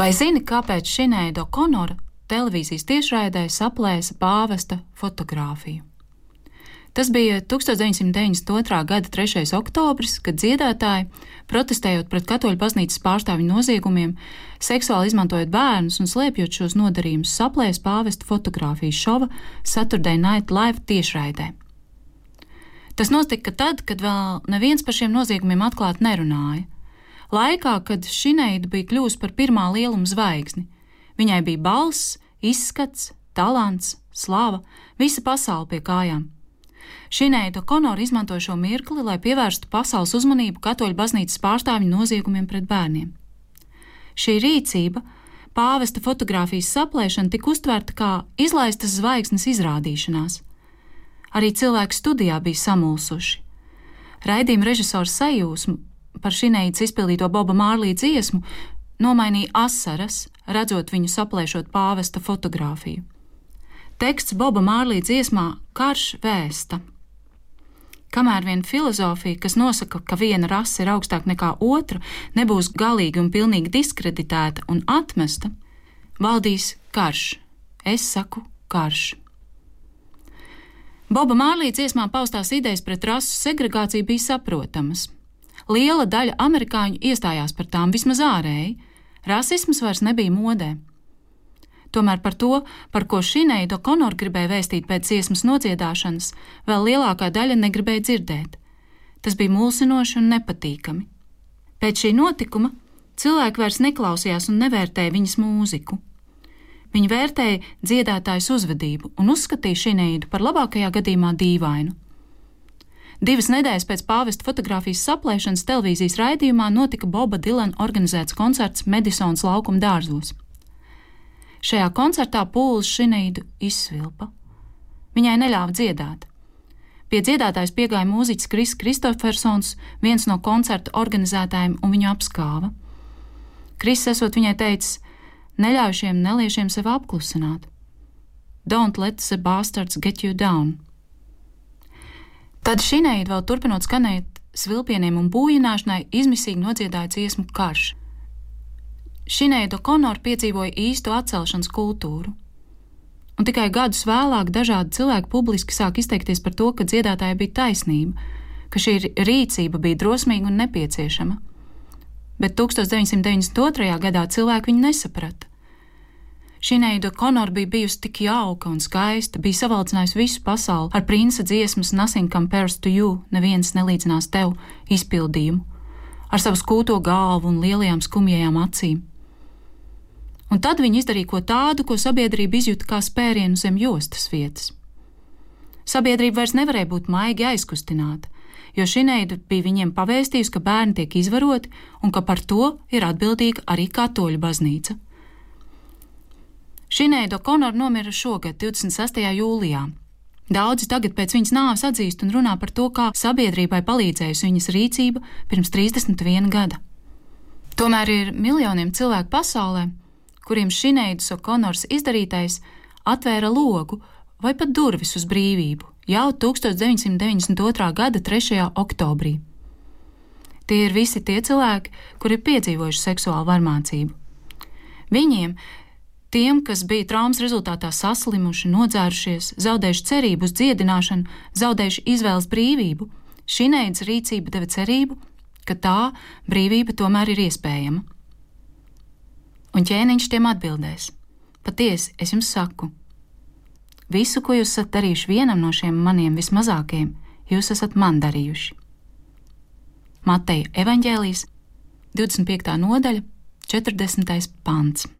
Vai zini, kāpēc Šineida Konora televīzijas tiešraidē saplēsa pāvesta fotografiju? Tas bija 1992. gada 3. oktobris, kad dziedātāji, protestējot pret katoļu baznīcas pārstāvju noziegumiem, seksuāli izmantojot bērnus un slēpjot šos nodarījumus, saplēsa pāvesta fotografijas šova Saturday Night Live tiešraidē. Tas notika tad, kad vēl neviens par šiem noziegumiem atklāti nerunāja. Laikā, kad Šineida bija kļuvusi par pirmā lieluma zvaigzni, viņai bija balss, izskats, talants, slava, visa pasaule pie kājām. Šineida Konora izmantoja šo mirkli, lai pievērstu pasaules uzmanību katoļu baznīcas pārstāvju noziegumiem pret bērniem. Šī rīcība, pāvesta fotografijas saplēšana, tika uztverta kā izlaistas zvaigznes izrādīšanās. Arī cilvēki studijā bija samulsuši. Raidījuma režisors sajūsmu par šinējas izpildīto Boba Mārlī dziesmu nomainīja asaras, redzot viņu saplēšot pāvesta fotografiju. Teksts Boba Mārlī dziesmā Karš vēsta. Kamēr vien filozofija, kas nosaka, ka viena rase ir augstāka nekā otra, nebūs galīgi un pilnīgi diskreditēta un atmesta, valdīs karš. Es saku karš. Boba Mārlī dziesmā paustās idejas pret rasu segregāciju bija saprotamas. Liela daļa amerikāņu iestājās par tām vismaz ārēji. Rasisms vairs nebija modē. Tomēr par to, par ko Šineida Konor gribēja vēstīt pēc dziesmas nodziedāšanas, vēl lielākā daļa negribēja dzirdēt. Tas bija mulsinoši un nepatīkami. Pēc šī notikuma cilvēki vairs neklausījās un nevērtēja viņas mūziku. Viņa vērtēja dziedātājas uzvedību un uzskatīja Šineidu par labākajā gadījumā dīvainu. Divas nedēļas pēc pāvesta fotografijas saplēšanas televīzijas raidījumā notika Boba Dilana organizēts koncerts Medisonas laukuma dārzos. Šajā koncertā pūlis Šineidu izsvilpa. Viņai neļāva dziedāt. Pie dziedātājas piegāja mūziķis Kris Kristofersons, viens no koncerta organizētājiem, un viņu apskāva. Kris esot viņai teicis, neļauj šiem neliešiem sev apklusināt. Don't let the bastards get you down. Tad šinēji vēl turpinot skanēt svilpieniem un būjināšanai, izmisīgi nodziedāja dziesmu karš. Šinēja Dokonora piedzīvoja īstu atcelšanas kultūru. Un tikai gadus vēlāk dažādi cilvēki publiski sāk izteikties par to, ka dziedātājai bija taisnība, ka šī rīcība bija drosmīga un nepieciešama. Bet 1992. gadā cilvēki viņu nesaprata. Šineida Konora bija bijusi tik jauka un skaista, bija savalcinājusi visu pasauli ar princa dziesmas Nothing compares to you, neviens nelīdzinās tev izpildījumu, ar savu skūto galvu un lielajām skumjajām acīm. Un tad viņi izdarīja ko tādu, ko sabiedrība izjūta kā spērienu zem jostas vietas. Sabiedrība vairs nevarēja būt maigi aizkustināta, jo Šineida bija viņiem pavēstījusi, ka bērni tiek izvaroti un ka par to ir atbildīga arī katoļu baznīca. Šineida Konora nomira šogad, 26. jūlijā. Daudzi tagad pēc viņas nāves atzīst un runā par to, kā sabiedrībai palīdzējusi viņas rīcība pirms 31 gada. Tomēr ir miljoniem cilvēku pasaulē, kuriem Šineidas Okonors izdarītais atvēra logu vai pat durvis uz brīvību jau 1992. gada 3. oktobrī. Tie ir visi tie cilvēki, kuri ir piedzīvojuši seksuālu varmācību. Viņiem Tiem, kas bija traumas rezultātā saslimuši, nodzērušies, zaudējuši cerību uz dziedināšanu, zaudējuši izvēles brīvību, šī neidas rīcība deva cerību, ka tā brīvība tomēr ir iespējama. Un ķēniņš tiem atbildēs: Patiesi, es jums saku, visu, ko jūs esat darījuši vienam no šiem maniem vismazākajiem, jūs esat man darījuši. Mateja evaņģēlijas 25. nodaļa, 40. pants.